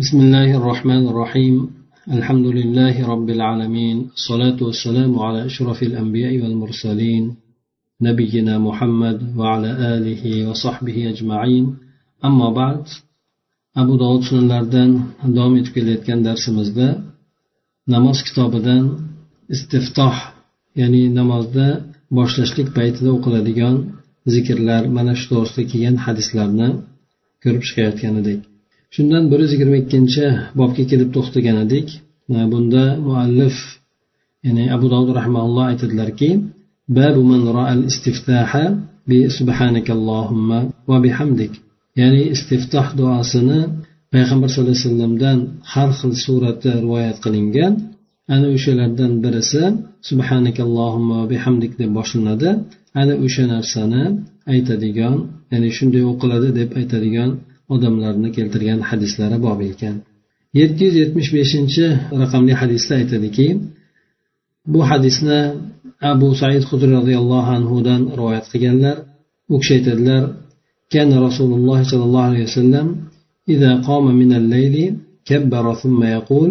بسم الله الرحمن الرحيم الحمد لله رب العالمين الصلاة والسلام على أشرف الأنبياء والمرسلين نبينا محمد وعلى آله وصحبه أجمعين أما بعد أبو داود sunanlaridan davom etib kelayotgan darsimizda namoz kitobidan istiftoh ya'ni namozda boshlashlik paytida o'qiladigan zikrlar mana shu to'g'risida kelgan hadislarni ko'rib chiqayotgan edik Shundan bir yuz yigirma ikkinchi bobga kelib to'xtagan edik bunda muallif ya'ni abu dovud rahmaulloh aytadilarki babu man ra'al istiftaha bi subhanakallohumma va bihamdik. Ya'ni istiftoh duosini payg'ambar sallallohu alayhi vasallamdan har xil suratda rivoyat qilingan. Ana o'shalardan birisi subhanakallohumma va bihamdik deb boshlanadi. Ana o'sha narsani aytadigan ya'ni shunday o'qiladi deb aytadigan odamlarni keltirgan hadislari bor ekan yetti yuz yetmish beshinchi raqamli hadisda aytadiki bu hadisni abu said hudri roziyallohu anhudan rivoyat qilganlar u kishi aytadilar كان رسول الله صلى الله عليه وسلم إذا قام من الليل كبر ثم يقول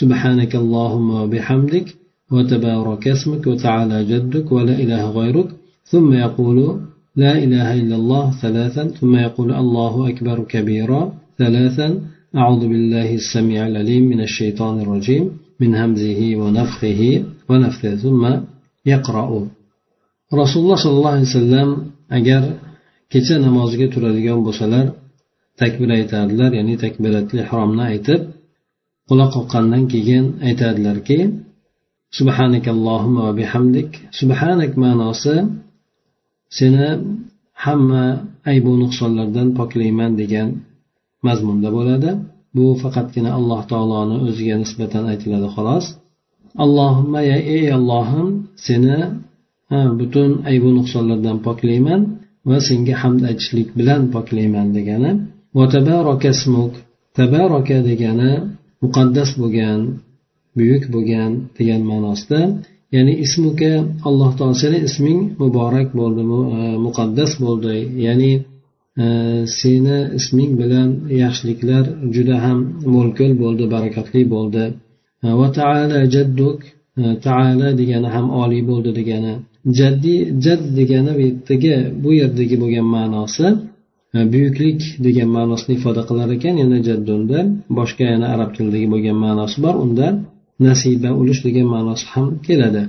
سبحانك اللهم وبحمدك وتبارك اسمك وتعالى جدك ولا إله غيرك ثم يقول لا إله إلا الله ثلاثا ثم يقول الله أكبر كبيرا ثلاثا أعوذ بالله السميع العليم من الشيطان الرجيم من همزه ونفخه ونفثه ثم يقرأ. رسول الله صلى الله عليه وسلم أجر كتا نمازك ترديون بسلر تكبير أيتادلر يعني تكبيرة الإحرام نأيتب قلق قلنا كيين أيتادلر كي سبحانك اللهم وبحمدك سبحانك ما ناصر seni hamma aybu nuqsonlardan poklayman degan mazmunda bo'ladi. Bu faqatgina alloh taoloni o'ziga nisbatan aytiladi xolos. Allohimma ya ey allohim seni butun aybu nuqsonlardan poklayman va senga hamd aytishlik bilan poklayman degani. Tabaroka degani muqaddas bo'lgan buyuk bo'lgan degan ma'nosida ya'ni ismuka alloh taolo seni isming muborak bo'ldi e, muqaddas bo'ldi. Ya'ni e, seni isming bilan yaxshiliklar juda ham mo'lkul bo'ldi barakatli bo'ldi. E, va taala jadduk taala degani ham oliy bo'ldi degani. Jaddiy jadd degani bu yerdagi bu yerdagi bo'lgan ma'nosi buyuklik degan ma'nosini ifoda qilar ekan. Yana jaddunda boshqa yana arab tilidagi bo'lgan ma'nosi bor. Unda nasiba ulush degan ma'nosi ham keladi.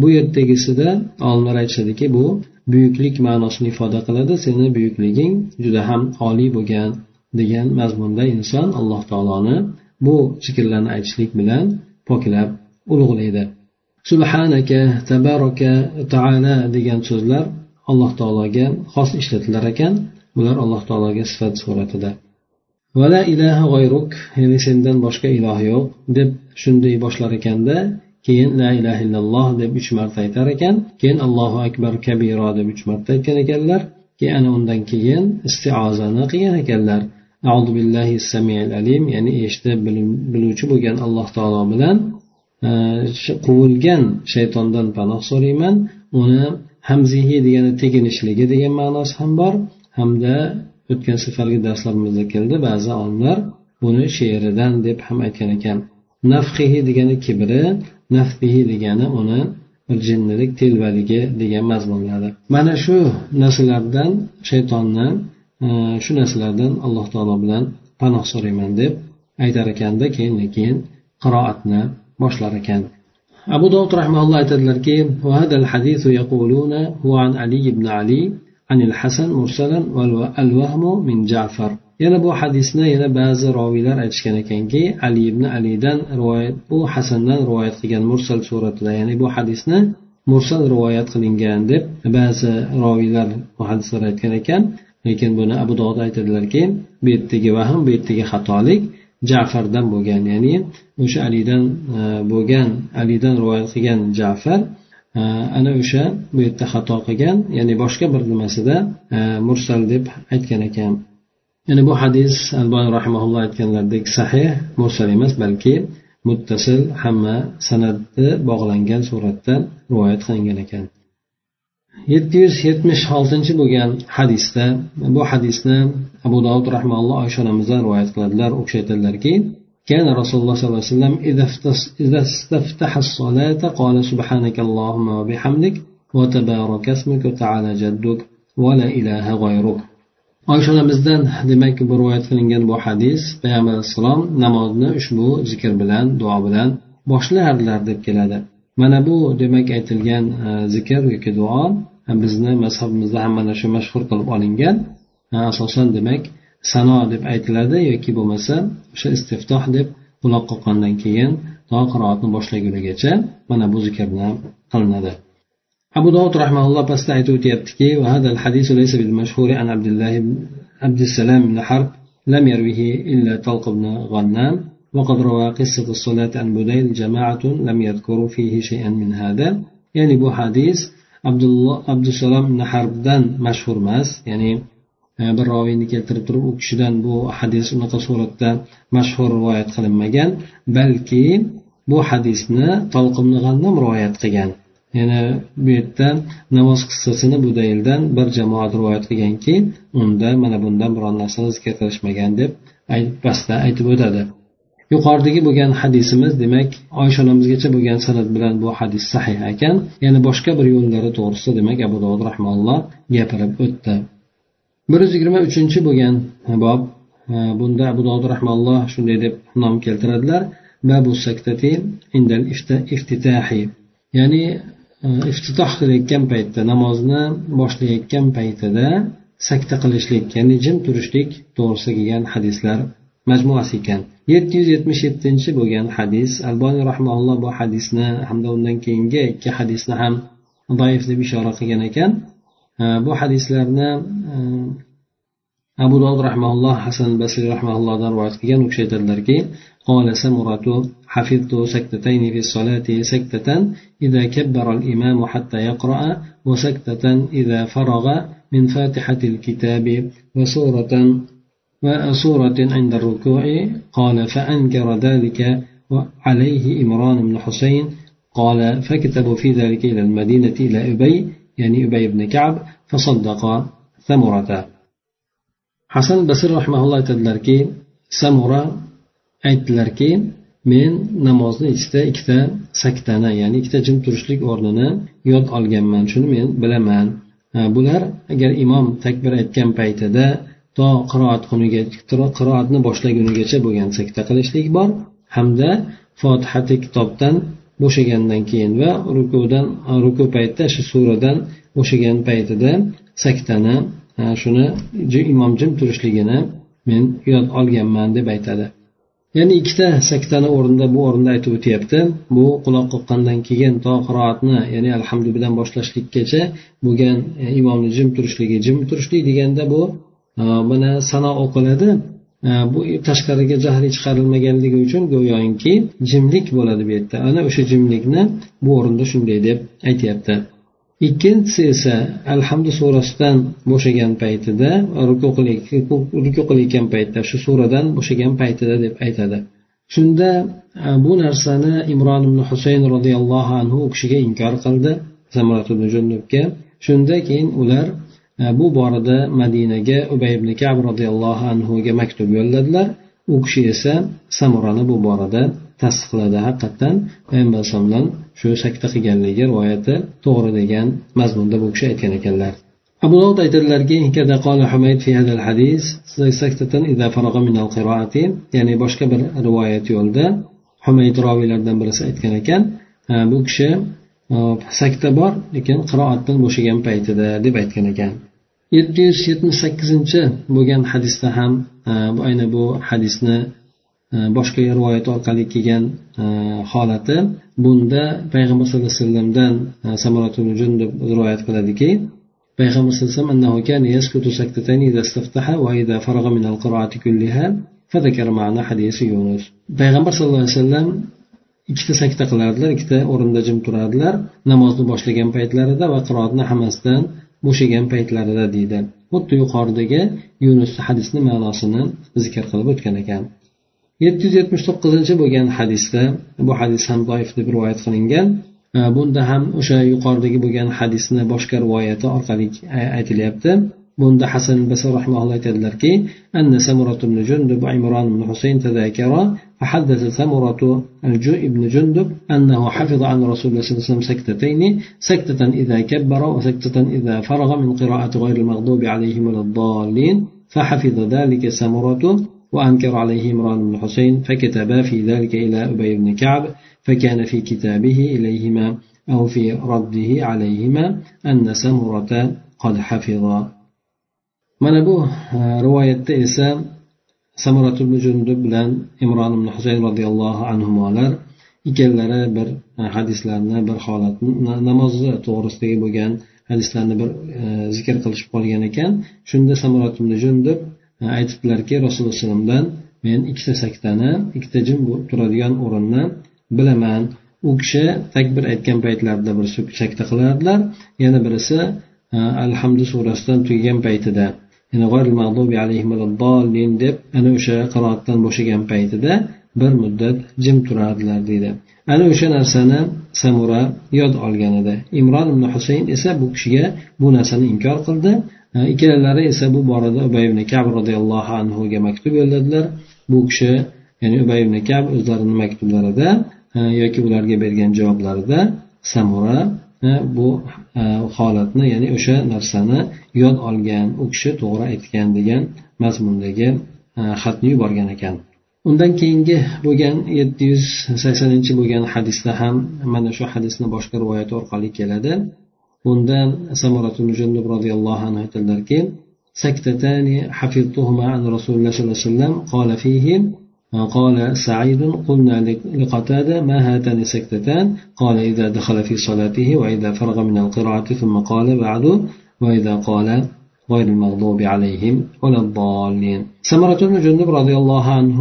Bu yerdagisida olimlar aytishadiki bu buyuklik ma'nosini ifoda qiladi seni buyukliging juda ham oliy bo'lgan degan mazmunda inson alloh taoloni bu zikrlarni aytishlik bilan poklab ulug'laydi. Subhanaka tabaraka taala degan so'zlar alloh taologa xos ishlatilar ekan. Bular alloh taologa sifat suratida. Vala ilaha g'oyruk ya'ni sendan boshqa iloh yo'q deb shunday boshlar ekanda keyin la ilaha illalloh deb uch marta aytar ekan keyin allohu akbar kabiro deb uch marta aytgan ekanlar keyin ana undan keyin istiozani qilgan ekanlar. Audu billahi samiil alim ya'ni eshitib biluvchi bo'lgan alloh taolo bilan e, quvilgan shaytondan panoh so'rayman. Uni hamzihi degani teginishligi degan ma'nosi ham bor hamda o'tgan safargi darslarimizda keldi ba'zi olimlar buni she'ridan deb ham aytgan ekan nafhihi degani kibri nafbihi degani uni bir jinnilik telbaligi degan mazmunlari mana shu narsalardan shaytonni shu narsalardan alloh taolo bilan panoh so'rayman deb aytar ekanda keyin keyin qiroatni boshlar ekan abu dovud rahmaulloh aytadilarki وهذا الحديث يقولون هو عن علي بن علي anil hasan mursalan al vahmu min ja'far. Yana bu hadisni yana ba'zi roviylar aytishgan ekanki ali ibn alidan rivoyat bu hasandan rivoyat qilgan mursal suratida ya'ni bu hadisni mursal rivoyat qilingan deb ba'zi roviylar muhaddislar aytgan ekan. Lekin buni abu dovud aytadilarki bu yerdagi vahm bu yerdagi xatolik jafardan bo'lgan ya'ni o'sha alidan e, bo'lgan alidan rivoyat qilgan jafar ana o'sha bu yerda xato qilgan ya'ni boshqa bir nimasida mursal deb aytgan ekan. Ya'ni bu hadis alboniy rahimaulloh aytganlaridek sahih mursal emas balki muttasil hamma san'atni bog'langan suratda rivoyat qilingan ekan. Yetti yuz yetmish oltinchi bo'lgan hadisda bu hadisni abu dovud rahmaulloh oysha onamizdan rivoyat qiladilar u kishi aytadilarki كان رسول الله صلى الله عليه وسلم إذا استفتح الصلاة قال سبحانك اللهم وبحمدك وتبارك اسمك وتعالى جدك ولا إله غيرك oysha onamizdan demak bu rivoyat qilingan bu hadis payg'ambar alayhissalom namozni ushbu zikr bilan duo bilan boshlardilar deb keladi mana bu demak aytilgan e, zikr yoki duo bizni mazhabimizda ham mana shu mashhur qilib olingan asosan demak sano deb aytiladi yoki bo'lmasa o'sha istiftoh deb quloq qoqqandan keyin to qiroatni boshlagunigacha mana bu zikrni qilinadi abu dovud rahmaulloh pastda aytib o'tyaptiki وهذا الحديث ليس بالمشهور عن عبد الله عبد السلام بن حرب لم يروه إلا طلق بن غنام وقد روى قصة الصلاة عن بديل جماعة لم يذكروا فيه شيئا من هذا يعني بو حديث abdulloh abdusalom ibn harbdan mashhur emas ya'ni e, bir roviyni keltirib turib u kishidan bu hadis unaqa suratda mashhur rivoyat qilinmagan balki bu hadisni tolqimni g'annam rivoyat qilgan. Yana bu yerda namoz qissasini budayldan bir jamoat rivoyat qilganki unda mana bundan biron narsani zikr qilishmagan deb pastda aytib o'tadi. Yuqoridagi bo'lgan hadisimiz demak oysha onamizgacha bo'lgan san'at bilan bu hadis sahih ekan. Yana boshqa bir yo'llari to'g'risida demak abu dovud rahmaulloh gapirib o'tdi. Bir yuz yigirma uchinchi bo'lgan bob e, bunda abu dovud rahmaulloh shunday deb nom keltiradilar. Babu saktati indal iftitahi. Ya'ni e, iftitoh qilayotgan paytda namozni boshlayotgan paytida sakta qilishlik ya'ni jim turishlik to'g'risida kelgan hadislar majmuasi ekan. yetti yuz yetmish yettinchi bo'lgan hadis alboniy rahmaulloh bu hadisni hamda undan keyingi ikki hadisni ham zaif deb ishora qilgan ekan. Bu hadislarni abu dovud rahmaulloh hasan basriy rahmaullohdan rivoyat qilgan u kishi aytadilarki قال سمرة حفظت سكتتين في الصلاة سكتة إذا كبر الإمام حتى يقرأ وسكتة إذا فرغ من فاتحة الكتاب وسورة وسورة عند الركوع. قال فأنكر ذلك عليه إمران بن حسين. قال فكتبوا في ذلك إلى المدينة إلى أبي يعني أبي بن كعب فصدق ثمرة hasan basir rahmaulloh aytadilarki samura aytdilarki men namozni ichida ikkita saktani ya'ni ikkita jim turishlik o'rnini yod olganman shuni men bilaman bular agar imom takbir aytgan paytida to qiroat quniga qiroatni boshlagunigacha bo'lgan sakta qilishlik bor hamda fotihati kitobdan bo'shagandan keyin va rukudan ruku paytida shu suradan bo'shagan paytida saktani shuni imom jim turishligini men yod olganman deb aytadi. Ya'ni ikkita saktani o'rnida bu o'rinda aytib o'tyapti. Bu quloq qoqqandan keyin to qiroatni ya'ni alhamdu bilan boshlashlikkacha bo'lgan e, imomni jim turishligi jim turishlik deganda bu mana sano o'qiladi. Bu tashqariga jahli chiqarilmaganligi uchun go'yoki jimlik bo'ladi bu yerda. Ana o'sha jimlikni bu o'rinda shunday deb aytyapti. Ikkinchisi esa alhamdu surasidan bo'shagan paytida ruku qilayotgan paytda shu suradan bo'shagan paytida deb aytadi. Shunda e, bu narsani imron ibn husayn roziyallohu anhu u kishiga inkor qildi shunda keyin ular E, bu borada madinaga ubay ibn kab roziyallohu anhuga maktub yo'lladilar. U kishi esa samurani bu borada tasdiqladi. Haqiqatdan payg'ambar alayhisalomdan shu sakta qilganligi rivoyati to'g'ri degan mazmunda bu kishi aytgan ekanlar. Abu dovud aytadilarki ya'ni boshqa bir rivoyat yo'lda humayd roviylardan birisi aytgan ekan. E, bu kishi Э, sakta bor lekin qiroatdan bo'shagan paytida deb aytgan ekan. Yetti yuz yetmish sakkizinchi bo'lgan hadisda ham e, bu ayni bu hadisni e, boshqa rivoyat orqali kelgan e, holati bunda payg'ambar sallallohu alayhi vasallamdan samorat deb rivoyat qiladiki payg'ambar sallallohu alayhi vasallam payg'ambar sallallohu alayhi vasallam ikkita sakta qilardilar ikkita o'rinda jim turardilar. Namozni boshlagan paytlarida va qiroatni hammasidan bo'shagan paytlarida deydi. Xuddi yuqoridagi yunus hadisni ma'nosini zikr qilib o'tgan ekan. Yetti yuz yetmish to'qqizinchi bo'lgan hadisda bu hadis ham doif deb rivoyat qilingan e, bunda ham o'sha yuqoridagi bo'lgan hadisni boshqa rivoyati orqali aytilyapti. Bunda hasan basr rahmaulloh aytadilarki فحدث سمرة بن جندب أنه حفظ عن رسول الله صلى الله عليه وسلم سكتتين سكتة إذا كبر وسكتة إذا فرغ من قراءة غير المغضوب عليهم ولا الضالين فحفظ ذلك سمرة وأنكر عليه عمران بن حسين فكتبا في ذلك إلى أبي بن كعب فكان في كتابه إليهما أو في رده عليهما أن سمرة قد حفظ. mana bu rivoyatda esa samurat jundub bilan imron ibn husayn roziyallohu anhular ikkalari bir e, hadislarni bir holatni namozni to'g'risidagi bo'lgan hadislarni bir e, zikr qilishib qolgan ekan. Shunda samurat ibn jundub e, aytibdilarki rasululloh alayhivasallamdan men ikkita saktani ikkita jim turadigan o'rinni bilaman. U kishi takbir aytgan paytlarida bir sakta qilardilar. Yana birisi alhamdu surasidan tugagan paytida deb ana o'sha qiroatdan bo'shagan paytida bir muddat jim turardilar deydi. Ana o'sha narsani samura yod olgan edi. Imron ibn husayn esa bu kishiga bu narsani inkor qildi. Ikkalalari esa bu borada ubay ibn kab roziyallohu anhuga maktub yo'lladilar. Bu kishi ya'ni ubay ibn kab o'zlarini maktublarida yoki ularga bergan javoblarida samura bu holatni ya'ni o'sha narsani yod olgan u kishi to'g'ri aytgan degan mazmundagi xatni yuborgan ekan undan keyingi bo'lgan yetti yuz saksoninchi bo'lgan hadisda ham mana shu hadisni boshqa rivoyat orqali keladi bunda jundub roziyallohu anhu aytadilarki سكتتان حفظتهما عن رسول الله صلى الله عليه وسلم قال فيهم قال سعيد قلنا لقتادة ما هاتان السكتتان قال إذا دخل في صلاته وإذا فرغ من القراءة ثم قال بعد وإذا قال غير المغضوب عليهم ولا الضالين سمرة بن جندب رضي الله عنه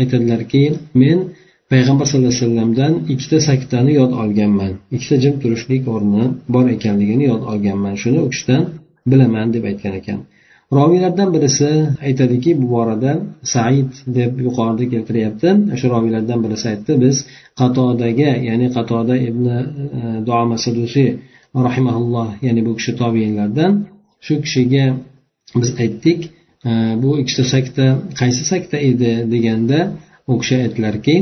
aytadilarki men payg'ambar sallallohu alayhi vasallamdan ikkita saktani yod olganman ikkita jim turishlik o'rni bor ekanligini yod olganman shuni u kishidan bilaman deb aytgan ekan Roviylardan birisi aytadiki bu borada said deb yuqorida keltiryapti. O'sha roviylardan birisi aytdi biz qatodaga ya'ni qatoda ibn e, duoma sadusiy rahimaulloh ya'ni bu kishi tobiinlardan shu kishiga biz aytdik e, bu ikkita sakta qaysi sakta edi deganda u kishi aytdilarki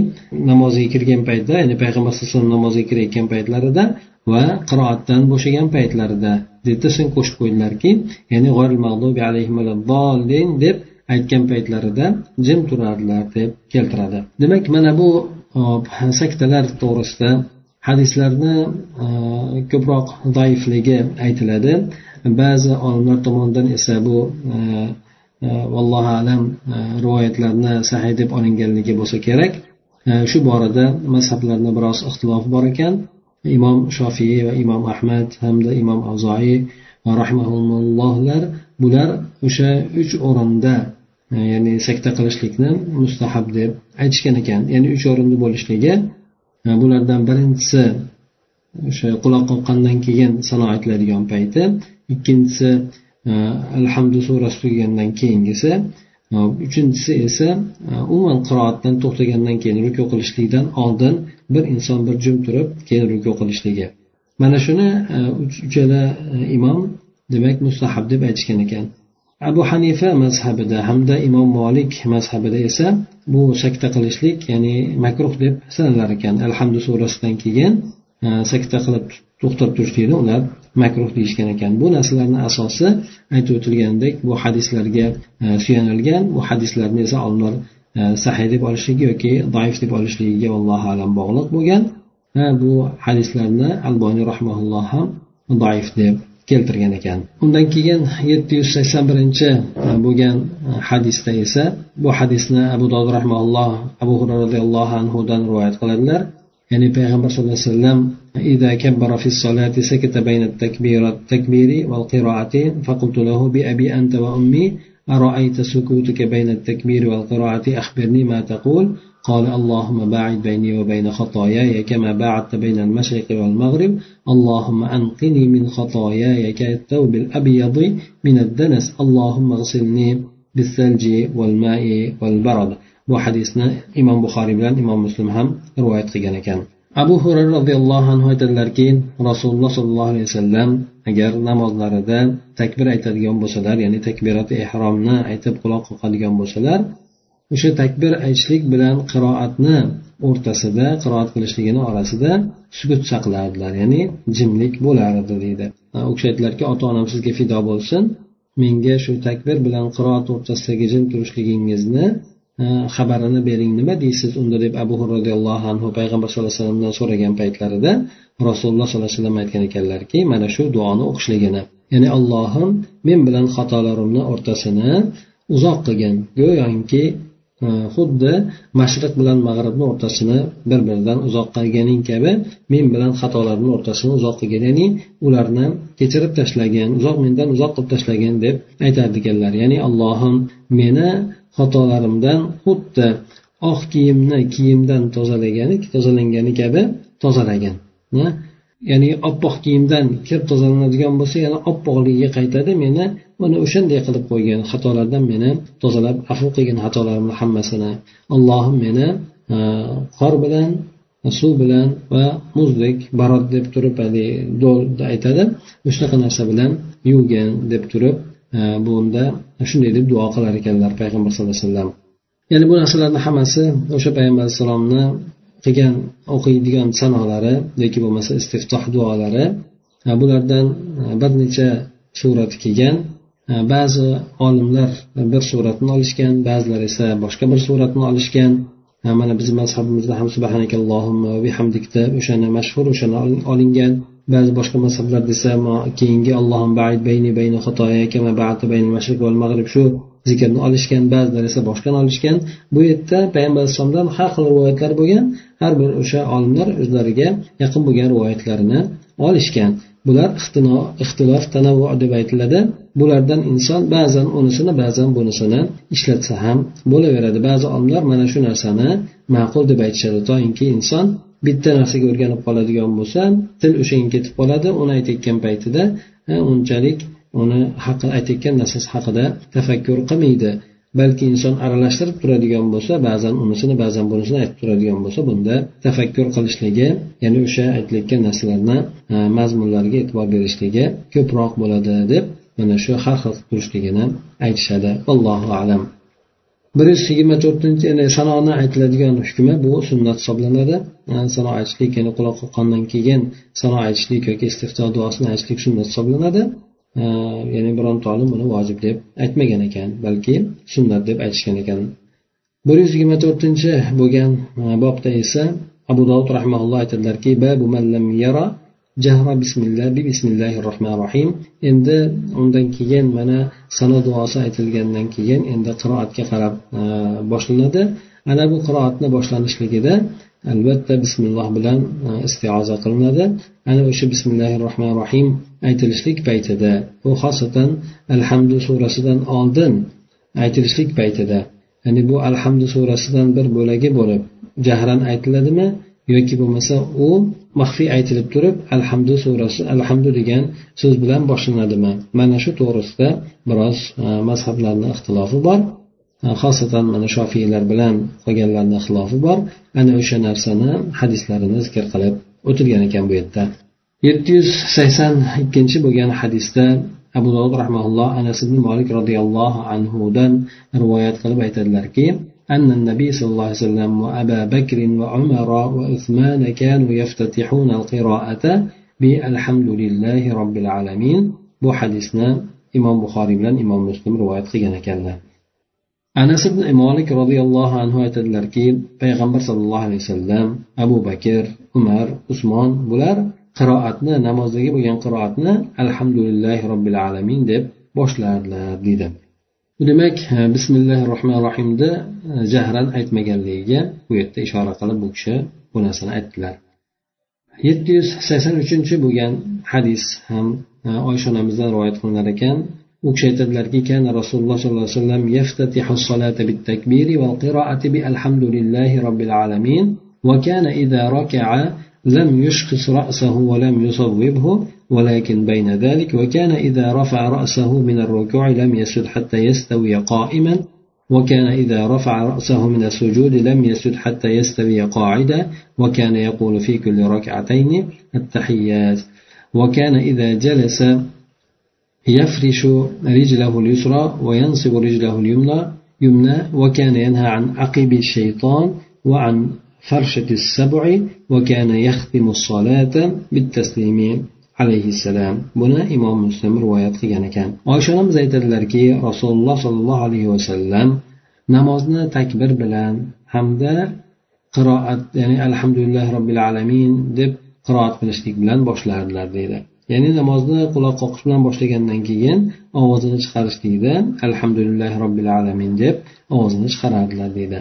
namozga kirgan paytda ya'ni payg'ambar alayhi vasallam namozga kirayotgan paytlarida va qiroatdan bo'shagan paytlarida debda so'ng qo'shib qo'ydilarki ya'ni deb aytgan paytlarida jim turardilar deb keltiradi. Demak mana bu e, saktalar to'g'risida hadislarni e, ko'proq zaifligi aytiladi. Ba'zi olimlar tomonidan esa bu e, vallohu alam rivoyatlarni sahiy deb olinganligi bo'lsa kerak. Shu borada mazhablarda biroz ixtilof bor ekan. Imom shofiy va imom ahmad hamda imom avzoiy rahmaullohlar bular o'sha uch o'rinda e, ya'ni sakta qilishlikni mustahab deb aytishgan ekan. Ya'ni uch o'rinda bo'lishligi e, bulardan birinchisi o'sha quloq qoqqandan keyin sano aytiladigan payti ikkinchisi e, alhamdu surasi tugagandan keyingisi uchinchisi esa umuman qiroatdan to'xtagandan keyin ruku qilishlikdan oldin bir inson bir jum turib keyin ruku qilishligi. Mana shuni e, uchala e, imom demak mustahab deb aytishgan ekan. Abu hanifa mazhabida hamda imom molik mazhabida esa bu sakta qilishlik ya'ni makruh deb sanalar ekan. Alhamdu surasidan keyin e, sakta qilib to'xtab turishlikni ular makruh deyishgan ekan. Bu narsalarni asosi aytib o'tilgandek bu hadislarga suyanilgan bu hadislarni esa olimlar sahiy deb olishligi yoki zaif deb olishligiga allohu alam bog'liq bo'lgan bu hadislarni alboniy rahmaulloh ham zaif deb keltirgan ekan undan keyin yetti yuz sakson birinchi bo'lgan hadisda esa bu hadisni abu dovud rahmaulloh abu hurra roziyallohu anhudan rivoyat qiladilar ya'ni payg'ambar sallallohu alayhi vasallam إذا كبر في الصلاة سكت بين التكبير التكبير والقراءة فقلت له بأبي أنت وأمي أرأيت سكوتك بين التكبير والقراءة؟ أخبرني ما تقول. قال اللهم باعد بيني وبين خطاياي كما باعدت بين المشرق والمغرب. اللهم أنقني من خطاياي كالثوب الأبيض من الدنس. اللهم اغسلني بالثلج والماء والبرد. Hadisni imom buxoriy bilan imom muslim ham rivoyat qilgan ekan. Abu hurayra roziyallohu anhu aytadilarki rasululloh sollallohu alayhi vasallam agar namozlarida takbir aytadigan bo'lsalar ya'ni takbirati ehromni aytib quloq qoqadigan bo'lsalar o'sha takbir aytishlik bilan qiroatni o'rtasida qiroat qilishligini orasida sukut saqlardilar ya'ni jimlik bo'lardi deydi. U kishi aytdilarki ota onam sizga fido bo'lsin. Menga shu takbir bilan qiroat o'rtasidagi jim turishligingizni xabarini bering nima deysiz unda deb abu roziyallohu anhu payg'ambar sallallohu alayhi vasallamdan so'ragan paytlarida rasululloh sollallohu alayhi vasallam aytgan ekanlarki mana shu duoni o'qishligini ya'ni allohim men bilan xatolarimni o'rtasini uzoq qilgin. Go'yoki e, xuddi mashriq bilan mag'ribni o'rtasini bir biridan uzoq qilganing kabi men bilan xatolarimni o'rtasini uzoq qilgin. Ya'ni ularni kechirib tashlagin uzoq mendan uzoq qilib tashlagin deb aytardiganlar ya'ni allohim meni xatolarimdan xuddi oq kiyimni kiyimdan tozalagani tozalangani kabi tozalagan ya'ni oppoq kiyimdan kir tozalanadigan bo'lsa yana oppoqligiga qaytadi meni mana o'shanday qilib qo'ygan xatolardan meni tozalab afu qilgin xatolarimni hammasini allohim meni e, qor bilan suv bilan va muzdek barod deb turib haligi aytadi shunaqa narsa bilan yuvgin deb turib bunda shunday deb duo qilar ekanlar payg'ambar sallallohu alayhi vasallam. Ya'ni bu narsalarni hammasi o'sha payg'ambar alayhissalomni qilgan o'qiydigan sanolari yoki bo'lmasa istiftoh duolari e, bulardan e, bir necha surati kelgan. E, ba'zi olimlar bir suratni olishgan ba'zilar esa boshqa bir suratni olishgan. Mana bizni mazhabimizda ham subhanakallohumma bihamdikda o'shani mashhur o'shani olingan. Ba'zi boshqa mazhablar desa keyingi allohim baid bayni mashriq mag'rib shu zikrni olishgan ba'zilar esa boshqani olishgan. Bu yerda payg'ambar alayhissalomdan har xil rivoyatlar bo'lgan. Har bir o'sha olimlar o'zlariga yaqin bo'lgan rivoyatlarini olishgan. Bular ixtilof tanavvu deb aytiladi. Bulardan inson ba'zan unisini ba'zan bunisini ishlatsa ham bo'laveradi. Ba'zi olimlar mana shu narsani ma'qul deb aytishadi. Toinki inson bitta narsaga o'rganib qoladigan bo'lsa til o'shanga ketib qoladi. Uni aytayotgan paytida unchalik uni haqi aytayotgan narsasi haqida tafakkur qilmaydi. Balki inson aralashtirib turadigan bo'lsa ba'zan unisini ba'zan bunisini aytib turadigan bo'lsa bunda tafakkur qilishligi ya'ni o'sha aytilayotgan narsalarni mazmunlariga e'tibor berishligi ko'proq bo'ladi deb mana shu har xil turishligini aytishadi. Allohu alam. Bir yuz yigirma to'rtinchi ya'ni sanoni aytiladigan hukmi bu sunnat hisoblanadi. Sano aytishlik ya'ni quloq qoqqandan keyin sano aytishlik yoki istifto duosini aytishlik sunnat hisoblanadi. Ya'ni bironta olim buni vojib deb aytmagan ekan balki sunnat deb aytishgan ekan. Bir yuz yigirma to'rtinchi bo'lgan e, bobda esa abu dovud rahmaulloh aytadilarki jahra bismillah bi bismillahi rohmanir rohim endi undan keyin mana sano duosi aytilgandan keyin endi qiroatga qarab e, boshlanadi. Ana bu qiroatni boshlanishligida albatta bismilloh bilan e, istioza qilinadi. Ana o'sha bismillahi rohmanir rohim aytilishlik paytida bu xosatan alhamdu surasidan oldin aytilishlik paytida. Ya'ni bu alhamdu surasidan bir bo'lagi bo'lib jahran aytiladimi? Yoki bo'lmasa u maxfiy aytilib turib alhamdu surasi alhamdu degan so'z bilan boshlanadimi? Mana shu to'g'risida biroz e, mazhablarni ixtilofi bor. E, xosatan mana shofiylar bilan qolganlarni ixtilofi bor. Ana o'sha narsani hadislarini zikr qilib o'tilgan ekan bu yerda. Yetti yuz sakson ikkinchi bo'lgan hadisda abu dovud rahmaulloh anas ibn molik roziyallohu anhudan rivoyat qilib aytadilarki أن النبي صلى الله عليه وسلم وأبا بكر وعمر وعثمان كانوا يفتتحون القراءة بالحمد لله رب العالمين bu hadisni imom buxoriy bilan imom muslim rivoyat qilgan ekanlar anas ibn molik roziyallohu anhu aytadilarki payg'ambar sallallohu alayhi vasallam abu bakr umar usmon bular qiroatni namozdagi bo'lgan qiroatni alhamdulillahi robbil alamin deb boshlardilar deydi demak bismillahi rohmanir rohimni jahran aytmaganligiga bu yerda ishora qilib bu kishi bu narsani aytdilar yetti yuz sakson uchinchi bo'lgan hadis ham oysha onamizdan rivoyat qilinar ekan u kishi aytadilarki kana rasululloh sollallohu alayhi vasallam yaftatihu الصلاة بالتكبير والقراءة بالحمد لله رب العالمين وكان إذا ركع لم يشخص رأسه ولم يصوبه ولكن بين ذلك وكان إذا رفع رأسه من الركوع لم يسجد حتى يستوي قائما وكان إذا رفع رأسه من السجود لم يسجد حتى يستوي قاعدا وكان يقول في كل ركعتين التحيات. وكان إذا جلس يفرش رجله اليسرى وينصب رجله اليمنى يمنى وكان ينهى عن عقب الشيطان وعن فرشة السبع وكان يختم الصلاة بالتسليم. Alayhissalom. Buni imom muslim rivoyat qilgan ekan. Oysha onamiz aytadilarki rasululloh sollallohu alayhi vasallam namozni takbir bilan hamda qiroat ya'ni alhamdulillah robbil alamin deb qiroat qilishlik bilan boshlardilar deydi. Ya'ni namozni quloq qoqish bilan boshlagandan keyin ovozini chiqarishlikda alhamdulillah robbil alamin deb ovozini chiqarardilar deydi.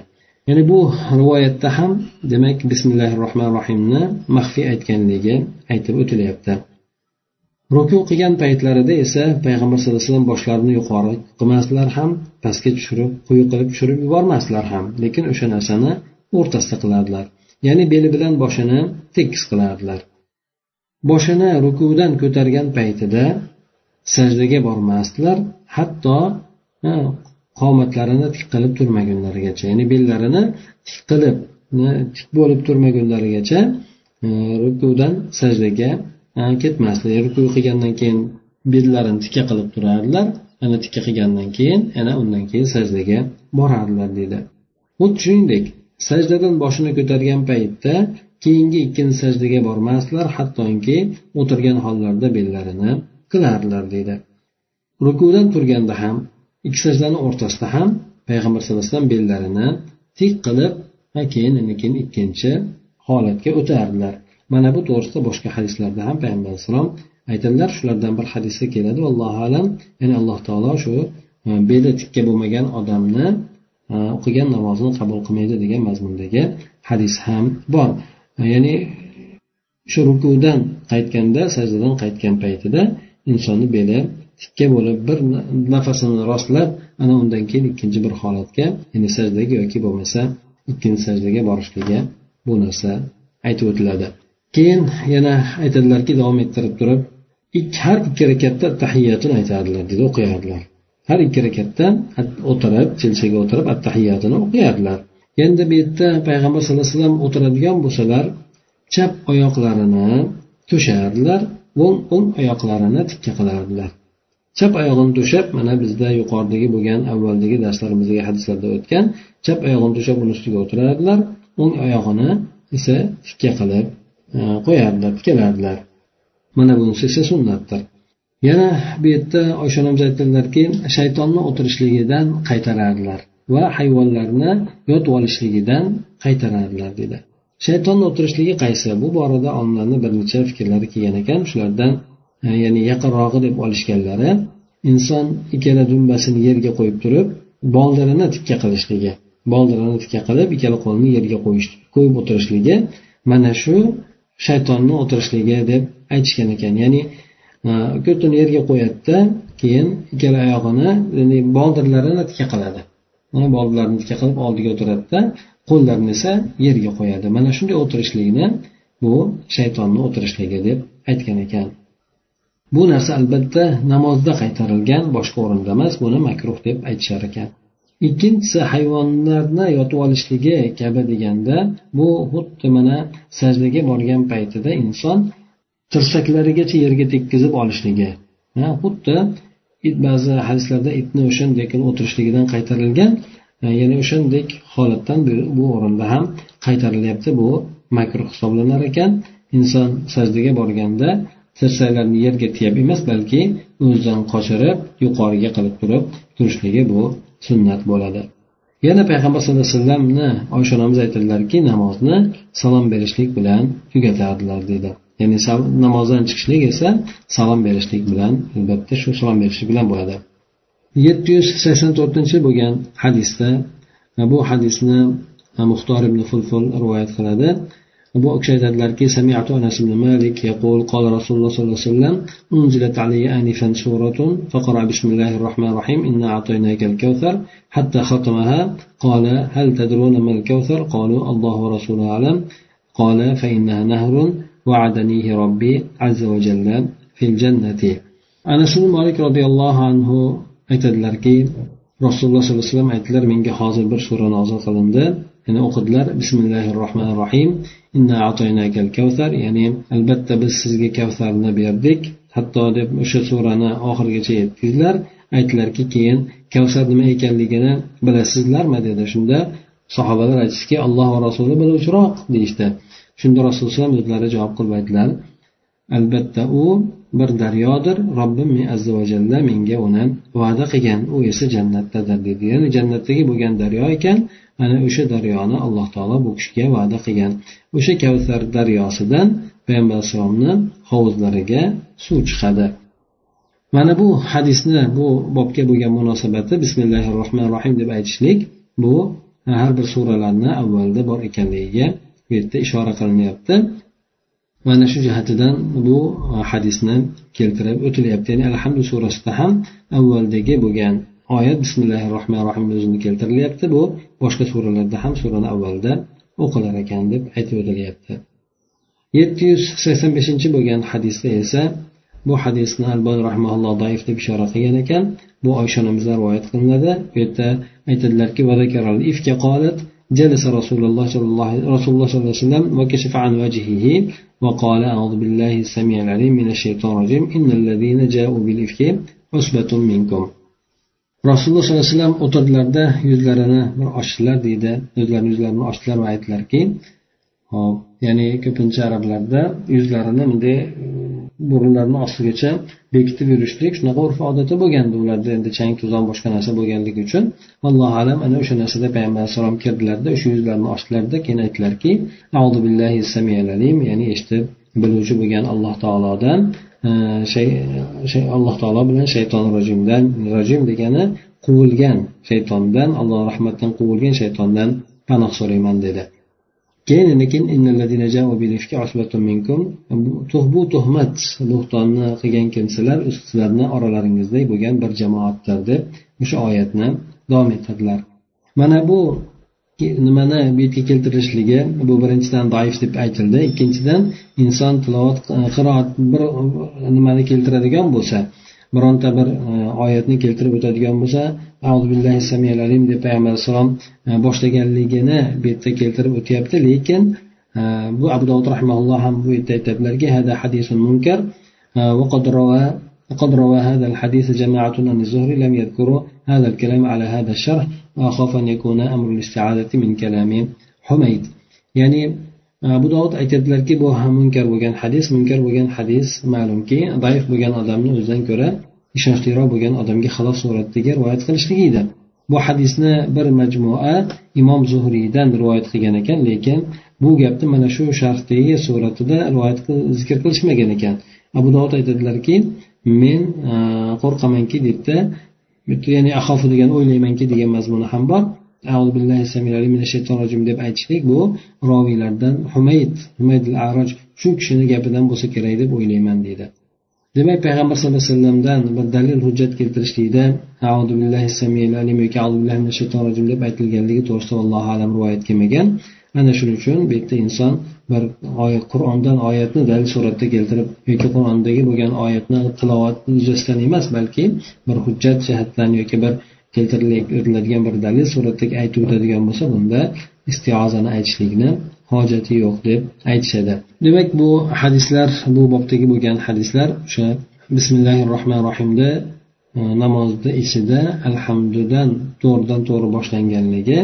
Ya'ni bu rivoyatda ham demak bismillahi rohmanir rohimni maxfiy aytganligi aytib o'tilyapti. Ruku qilgan paytlarida esa payg'ambar sallallohu alayhi vasallam boshlarini yuqori qilmasdilar ham pastga tushirib quyi qilib tushirib yubormasdilar ham. Lekin o'sha narsani o'rtasida qilardilar. Ya'ni beli bilan boshini tekis qilardilar. Boshini rukudan ko'targan paytida sajdaga bormasdilar hatto qomatlarini tik qilib turmagunlarigacha ya'ni bellarini tik qilib tik bo'lib turmagunlarigacha e, rukudan sajdaga ketmasdi. Ruku qilgandan keyin bellarini tikka qilib turardilar. Ana tikka qilgandan keyin yana undan keyin sajdaga borardilar deydi xuddi shuningdek sajdadan boshini ko'targan paytda keyingi ikkinchi sajdaga bormasdilar hattoki o'tirgan hollarida bellarini qilardilar deydi rukudan turganda ham ikki sajdani o'rtasida ham payg'ambar sallallohu alayhi vasallam bellarini tik qilib keyin keyin ikkinchi holatga o'tardilar. Mana bu to'g'risida boshqa hadislarda ham payg'ambar alayhissalom aytadilar shulardan bir hadisda keladi. Allohu alam. Ya'ni alloh taolo shu e, beli tikka bo'lmagan odamni e, o'qigan namozini qabul qilmaydi degan mazmundagi hadis ham bor. E, ya'ni shu rukudan qaytganda sajdadan qaytgan paytida insonni beli tikka bo'lib bir nafasini rostlab ana undan keyin ikkinchi bir holatga ya'ni sajdaga yoki bo'lmasa ikkinchi sajdaga borishligi bu narsa aytib o'tiladi. Keyin yana aytadilarki davom ettirib turib har ikki rakatda tahiyatini aytadilar deydi o'qiyardilar. Har ikki rakatda o'tirib chelchaga o'tirib attahiyatini o'qiyardilar. Endi bu yerda payg'ambar sallallohu alayhi vasallam o'tiradigan bo'lsalar chap oyoqlarini to'shardilar o'ng o'ng oyoqlarini tikka qilardilar. Chap oyog'ini to'shab mana bizda yuqoridagi bo'lgan avvaldagi darslarimizga hadislarda o'tgan chap oyog'ini to'shab uni ustiga o'tirardilar o'ng oyog'ini esa tikka qilib Э, qo'yardilar tikiladilar mana bunisi esa sunnatdir. Yana bu yerda oysha onamiz aytadilarki shaytonni o'tirishligidan qaytarardilar va hayvonlarni yotib olishligidan qaytarardilar dedi. Shaytonni o'tirishligi qaysi? Bu borada olimlarni bir necha fikrlari kelgan ekan. Shulardan e, ya'ni yaqinrog'i deb olishganlari inson ikkala dumbasini yerga qo'yib turib boldirini tikka qilishligi boldirini tikka qilib ikkala qo'lini yerga qo'yish qo'yib o'tirishligi mana shu shaytonni o'tirishligi deb aytishgan ekan. Ya'ni e, ko'tini yerga qo'yadida keyin ikkala oyog'ini ya'ni boldirlarini tika qiladi. Boldirlarini tika qilib oldiga o'tiradida qo'llarini esa yerga qo'yadi. Mana shunday o'tirishlikni bu shaytonni o'tirishligi deb aytgan ekan. Bu narsa albatta namozda qaytarilgan boshqa o'rinda emas buni makruh deb aytishar ekan. Ikkinchisi hayvonlarni yotib olishligi kabi deganda bu xuddi mana sajdaga borgan paytida inson tirsaklarigacha yerga tekkizib olishligi. Xuddi it ba'zi hadislarda itni o'shandek o'tirishligidan qaytarilgan ya'ni o'shandek holatdan bu o'rinda ham qaytarilyapti. Bu makruh hisoblanar ekan. Inson sajdaga borganda tirsaklarini yerga tiyab emas balki o'zidan qochirib yuqoriga qilib turib turishligi bu sunnat bo'ladi. Yana payg'ambar sallallohu alayhi vasallamni oysha onamiz aytadilarki namozni salom berishlik bilan tugatardilar dedi. Ya'ni namozdan chiqishlik esa salom berishlik bilan albatta shu salom berishlik bilan bo'ladi. Yetti yuz sakson to'rtinchi bo'lgan hadisda bu hadisni muxtor ibn fulful rivoyat qiladi. bu kishi aytadilarki samiatu anas ibn malik yaqul قال رسول الله صلى الله عليه وسلم أنزلت علي آنفا سورة فقرأ بسم الله الرحمن الرحيم إنا أعطيناك الكوثر حتى ختمها قال هل تدرون ما الكوثر قالوا الله ورسوله أعلم قال فإنها نهر وعدنيه ربي عز وجل في الجنة أنس بن مالك رضي الله عنه aytadilarki rasululloh sollallohu alayhi vasallam aytdilar menga hozir bir sura nozil qilindi Yana o'qidilar. Bismillahi rohmanir rohim ya'ni albatta biz sizga kavsarni berdik. Hatto deb o'sha surani oxirigacha yetkazdilar. Aytdilarki keyin kavsar nima ekanligini bilasizlarmi? Dedi shunda. Sahobalar aytishdiki alloh va rasuli biluvchiroq deyishdi. Shunda rasululloh o'zlari javob qilib aytdilar. Albatta u bir daryodir. Robbim azza va jalla menga uni va'da qilgan. U esa jannatdadir dedi. Ya'ni jannatdagi bo'lgan daryo ekan. Ana o'sha daryoni alloh taolo bu kishiga va'da qilgan. O'sha kavsar daryosidan payg'ambar alayhissalomni hovuzlariga suv chiqadi. Mana bu hadisni bu bobga bo'lgan munosabati bismillahi rohmanir rohim deb aytishlik bu har bir suralarni avvalida bor ekanligiga bu yerda ishora qilinyapti. Mana shu jihatidan bu hadisni keltirib o'tilyapti. Ya'ni alhamdu surasida ham avvaldagi bo'lgan oyat bismillahi rohmanir rohim o'zini keltirilyapti bu boshqa suralarda ham surani avvalida o'qilar ekan deb aytib o'tilyapti yetti yuz sakson beshinchi bo'lgan hadisda esa bu hadisni albon rahmaulloh doif deb ishora qilgan ekan bu oysha onamizdan rivoyat qilinadi bu yerda aytadilarki جلس رسول الله صلى الله رسول الله صلى الله عليه وسلم وكشف عن وجهه وقال أعوذ بالله السميع العليم من الشيطان الرجيم إن الذين جاءوا بالإفك عصبة منكم rasululloh sollallohu alayhi vasallam o'tirdilarda yuzlarini ochdilar deydi. O'zlarini yuzlarini ochdilar va aytdilarki hop ya'ni ko'pincha arablarda yuzlarini bunday e, burunlarini ostigacha bekitib yurishlik shunaqa urf odati bo'lgandi ularda. Endi chang to'zon boshqa narsa bo'lganligi uchun allohu alam ana o'sha narsada payg'ambar alayhissalom kirdilarda o'sha yuzlarini ochdilarda keyin aytdilarki billahi ya'ni eshitib biluvchi bo'lgan alloh taolodan shay şey, alloh taolo bilan shayton rojimdan rojim degani quvilgan shaytondan alloh rahmatdan quvilgan shaytondan panoh so'rayman dedi. Keyin bu tuhmat bo'xtonni qilgan kimsalar sizlarni oralaringizda bo'lgan bir jamoatdir deb o'sha oyatni davom ettirdilar. Mana bu nimani bu yerga keltirishligi bu birinchidan doif deb aytildi ikkinchidan inson tilovat qiroat bir nimani keltiradigan bo'lsa bironta bir e, oyatni keltirib o'tadigan bo'lsa billahi alim deb payg'ambar alayhissalom e, boshlaganligini bu yerda keltirib o'tyapti lekin e, bu abu davud rahimaulloh ham bu yerda aytadilarki hada hadisun munkar وقد روى وقد روى هذا الحديث جماعة عن الزهري لم يذكروا هذا الكلام على هذا الشرح وأخاف أن يكون أمر الاستعادة من كلام حميد يعني abu dovud aytadilarki bu ham munkar bo'lgan hadis munkar bo'lgan hadis ma'lumki zaif bo'lgan odamni o'zidan ko'ra ishonchliroq bo'lgan odamga xilof suratdagi rivoyat qilishlik edi bu hadisni bir majmua imom zuhriydan rivoyat qilgan ekan lekin bu gapni mana shu sharhdagi suratida rivoyat zikr qilishmagan ekan abu dovud aytadilarki men qo'rqamanki Dedida ya'ni ahofu degan o'ylaymanki degan mazmuni ham bor. Deb aytishlik bu roviylardan humayd humayd al aroj shu kishini gapidan bo'lsa kerak deb o'ylayman deydi. Demak payg'ambar sallallohu alayhi vasallamdan bir dalil hujjat keltirishlikda deb aytilganligi to'g'risida allohu alam rivoyat kelmagan. Ana shuning uchun bu yerda inson bir oyat qur'ondan oyatni dalil suratda keltirib yoki qur'ondagi bo'lgan oyatni tilovat yuzasidan emas balki bir hujjat jihatdan yoki bir keltiriladigan bir dalil suratdagi aytib o'tadigan bo'lsa bunda istiozani aytishlikni hojati yo'q deb aytishadi. Demak bu hadislar bu bobdagi bo'lgan hadislar o'sha bismillahi rohmanir rohimda e, namozni ichida alhamdudan to'g'ridan to'g'ri boshlanganligi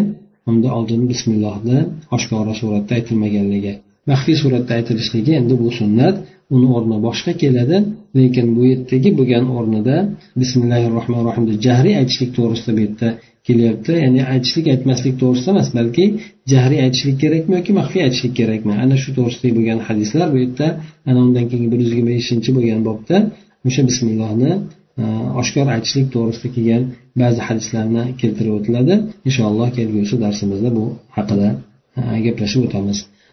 unda oldin bismillohni oshkora suratda aytilmaganligi maxfiy suratda aytilishligi endi bu sunnat uni o'rni boshqa keladi lekin bu yerdagi bo'lgan o'rnida bismillahi rohmanir rohim deb jahriy aytishlik to'g'risida bu yerda kelyapti. Ya'ni aytishlik aytmaslik to'g'risida emas balki jahriy aytishlik kerakmi yoki maxfiy aytishlik kerakmi? Ana shu to'g'risidagi bo'lgan hadislar bu yerda ana undan keyingi bir yuz yigirma beshinchi bo'lgan bobda o'sha bismillohni e, oshkor aytishlik to'g'risida kelgan ba'zi hadislarni keltirib o'tiladi. Inshaalloh kelgusi darsimizda bu haqida e, gaplashib o'tamiz.